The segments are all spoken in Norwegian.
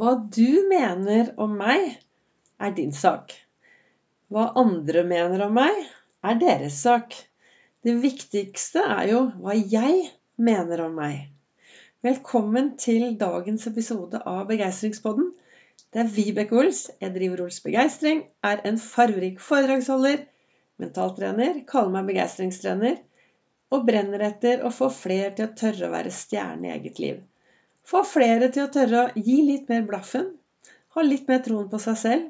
Hva du mener om meg, er din sak. Hva andre mener om meg, er deres sak. Det viktigste er jo hva jeg mener om meg. Velkommen til dagens episode av Begeistringspodden. Det er Vibeke Ols. Jeg driver Ols Begeistring, er en farverik foredragsholder, mentaltrener, kaller meg begeistringstrener og brenner etter å få fler til å tørre å være stjerne i eget liv. Få flere til å tørre å gi litt mer blaffen, ha litt mer troen på seg selv,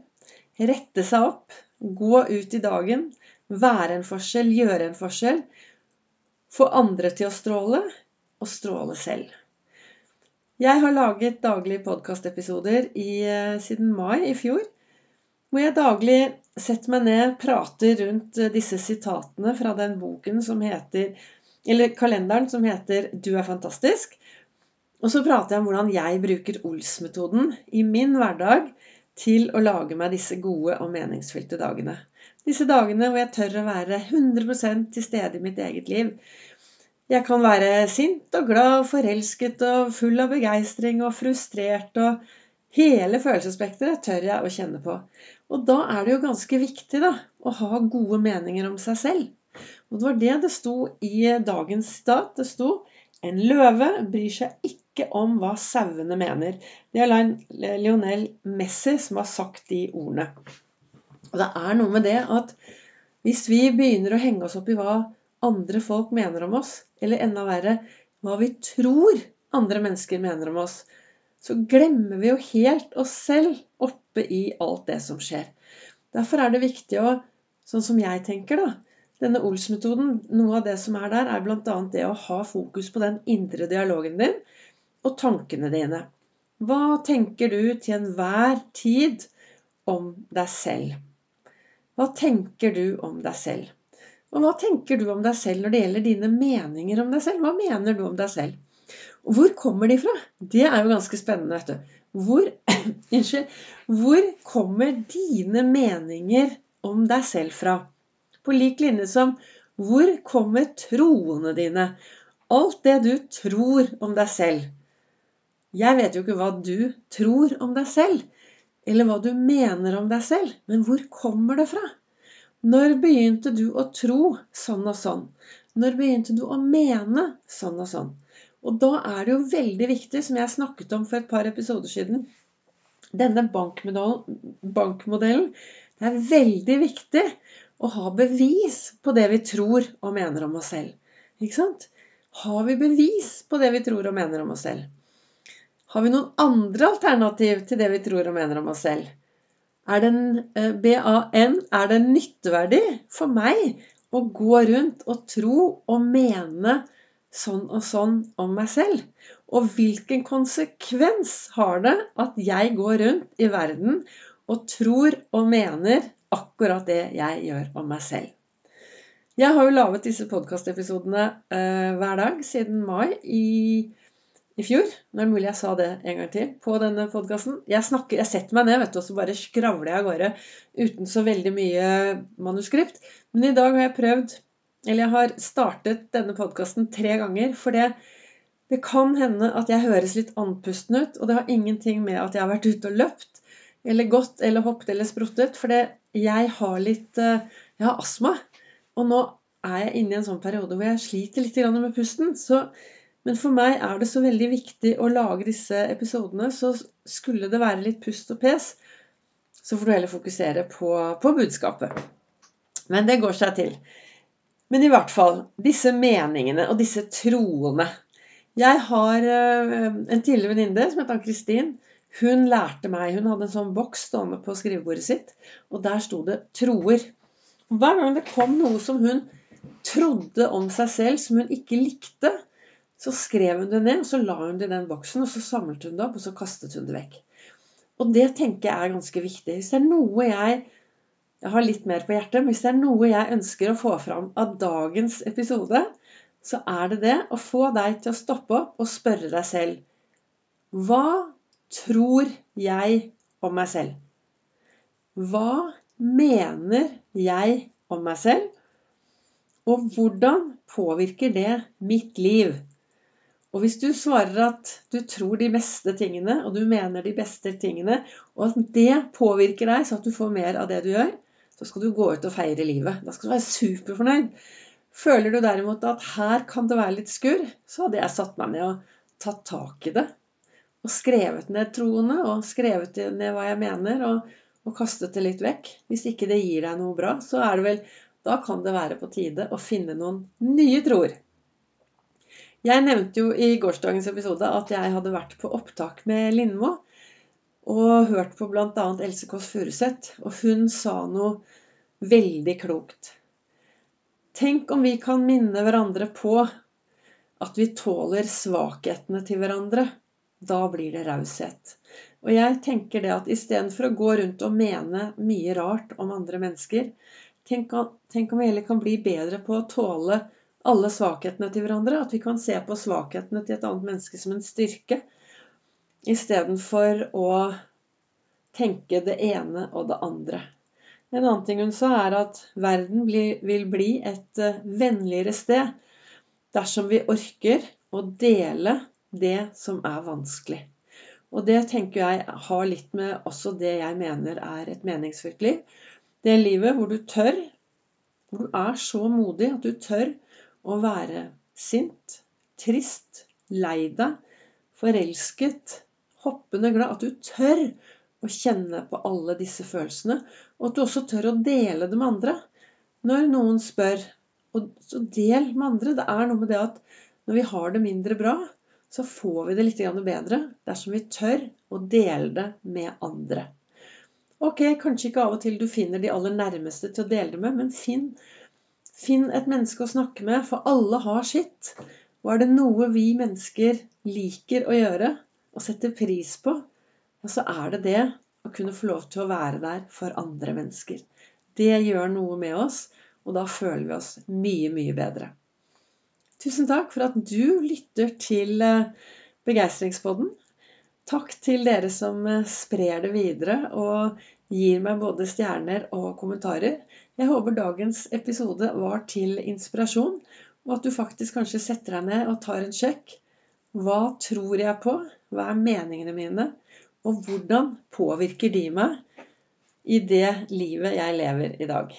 rette seg opp, gå ut i dagen, være en forskjell, gjøre en forskjell. Få andre til å stråle, og stråle selv. Jeg har laget daglige podkastepisoder eh, siden mai i fjor. Hvor jeg daglig setter meg ned, prater rundt eh, disse sitatene fra den boken som heter Eller kalenderen som heter 'Du er fantastisk'. Og så prater jeg om hvordan jeg bruker Ols-metoden i min hverdag til å lage meg disse gode og meningsfylte dagene. Disse dagene hvor jeg tør å være 100% til stede i mitt eget liv. Jeg kan være sint og glad, og forelsket og full av begeistring og frustrert og Hele følelsesspekteret tør jeg å kjenne på. Og da er det jo ganske viktig da, å ha gode meninger om seg selv. Og det var det det sto i dagens stat. Det sto en løve bryr seg ikke om hva sauene mener. Det er Lionel Messi som har sagt de ordene. Og det er noe med det at hvis vi begynner å henge oss opp i hva andre folk mener om oss, eller enda verre hva vi tror andre mennesker mener om oss, så glemmer vi jo helt oss selv oppe i alt det som skjer. Derfor er det viktig å, sånn som jeg tenker, da Denne Ols-metoden, noe av det som er der, er bl.a. det å ha fokus på den indre dialogen din og tankene dine. Hva tenker du til enhver tid om deg selv? Hva tenker du om deg selv? Og hva tenker du om deg selv når det gjelder dine meninger om deg selv? Hva mener du om deg selv? Og hvor kommer de fra? Det er jo ganske spennende, vet du. Hvor, unnskyld, hvor kommer dine meninger om deg selv fra? På lik linje som hvor kommer troene dine? Alt det du tror om deg selv. Jeg vet jo ikke hva du tror om deg selv, eller hva du mener om deg selv, men hvor kommer det fra? Når begynte du å tro sånn og sånn? Når begynte du å mene sånn og sånn? Og da er det jo veldig viktig, som jeg snakket om for et par episoder siden Denne bankmodellen Det er veldig viktig å ha bevis på det vi tror og mener om oss selv. Ikke sant? Har vi bevis på det vi tror og mener om oss selv? Har vi noen andre alternativ til det vi tror og mener om oss selv? Er det en eh, BAN er det nytteverdig for meg å gå rundt og tro og mene sånn og sånn om meg selv? Og hvilken konsekvens har det at jeg går rundt i verden og tror og mener akkurat det jeg gjør om meg selv? Jeg har jo laget disse podkastepisodene eh, hver dag siden mai i, i fjor. Nå er det mulig jeg sa det en gang til på denne podkasten. Jeg, jeg, setter meg ned vet du, og så bare skravler jeg av gårde uten så veldig mye manuskript. Men i dag har jeg prøvd eller jeg har startet denne podkasten tre ganger. For det, det, kan hende at jeg høres litt andpusten ut. Og det har ingenting med at jeg har vært ute og løpt eller gått eller hoppet eller spruttet. For det, jeg har litt eh, Jeg har astma. Og nå er jeg inne i en sånn periode hvor jeg sliter litt med pusten. Så, men for meg er det så veldig viktig å lage disse episodene. Så skulle det være litt pust og pes, så får du heller fokusere på, på budskapet. Men det går seg til. Men i hvert fall disse meningene og disse troene. Jeg har eh, en tidligere venninne som het Ann-Kristin. Hun lærte meg Hun hadde en sånn boks stående på skrivebordet sitt, og der sto det 'troer'. Hver gang det kom noe som hun trodde om seg selv, som hun ikke likte, så skrev hun det ned, og så la hun det i den boksen, og så samlet hun det opp, og så kastet hun det vekk. Og det tenker jeg er ganske viktig. Hvis det er noe jeg jeg har litt mer på hjertet. Men hvis det er noe jeg ønsker å få fram av dagens episode, så er det det å få deg til å stoppe opp og spørre deg selv Hva tror jeg om meg selv? Hva mener jeg om meg selv? Og hvordan påvirker det mitt liv? Og hvis du svarer at du tror de beste tingene, og du mener de beste tingene, og at det påvirker deg så at du får mer av det du gjør, så skal du gå ut og feire livet. Da skal du være superfornøyd. Føler du derimot at her kan det være litt skurr, så hadde jeg satt meg ned og tatt tak i det. Og skrevet ned troene, og skrevet ned hva jeg mener, og, og kastet det litt vekk. Hvis ikke det gir deg noe bra, så er det vel Da kan det være på tide å finne noen nye troer. Jeg nevnte jo i gårsdagens episode at jeg hadde vært på opptak med Lindmo og hørt på bl.a. Else Kåss Furuseth, og hun sa noe veldig klokt. Tenk om vi kan minne hverandre på at vi tåler svakhetene til hverandre. Da blir det raushet. Og jeg tenker det at istedenfor å gå rundt og mene mye rart om andre mennesker, tenk, om vi heller kan bli bedre på å tåle alle svakhetene til hverandre. At vi kan se på svakhetene til et annet menneske som en styrke, istedenfor å tenke det ene og det andre. En annen ting hun sa, er at verden vil bli et eh, vennligere sted dersom vi orker å dele det som er vanskelig. Og det tenker jeg har litt med også det jeg mener er et meningsfylt liv. Det livet hvor du tør, hvor du er så modig at du tør å være sint, trist, lei deg, forelsket, hoppende glad. At du tør å kjenne på alle disse følelsene, og at du også tør å dele det med andre. Når noen spør, så del med andre. Det er noe med det at når vi har det mindre bra, så får vi det litt bedre dersom vi tør å dele det med andre. Ok, kanskje ikke av og til du finner de aller nærmeste til å dele det med, men finn Finn et menneske å snakke med, for alle har sitt. Og er det noe vi mennesker liker å gjøre og setter pris på, så er det det å kunne få lov til å være der for andre mennesker. Det gjør noe med oss, og da føler vi oss mye, mye bedre. Tusen takk for at du lytter til eh, Begeistringspodden. Takk til dere som eh, sprer det videre og gir meg både stjerner og kommentarer. Jeg håper dagens episode var til inspirasjon, og at du faktisk kanskje setter deg ned og tar en sjekk. Hva tror jeg på? Hva er meningene mine? Og hvordan påvirker de meg i det livet jeg lever i dag?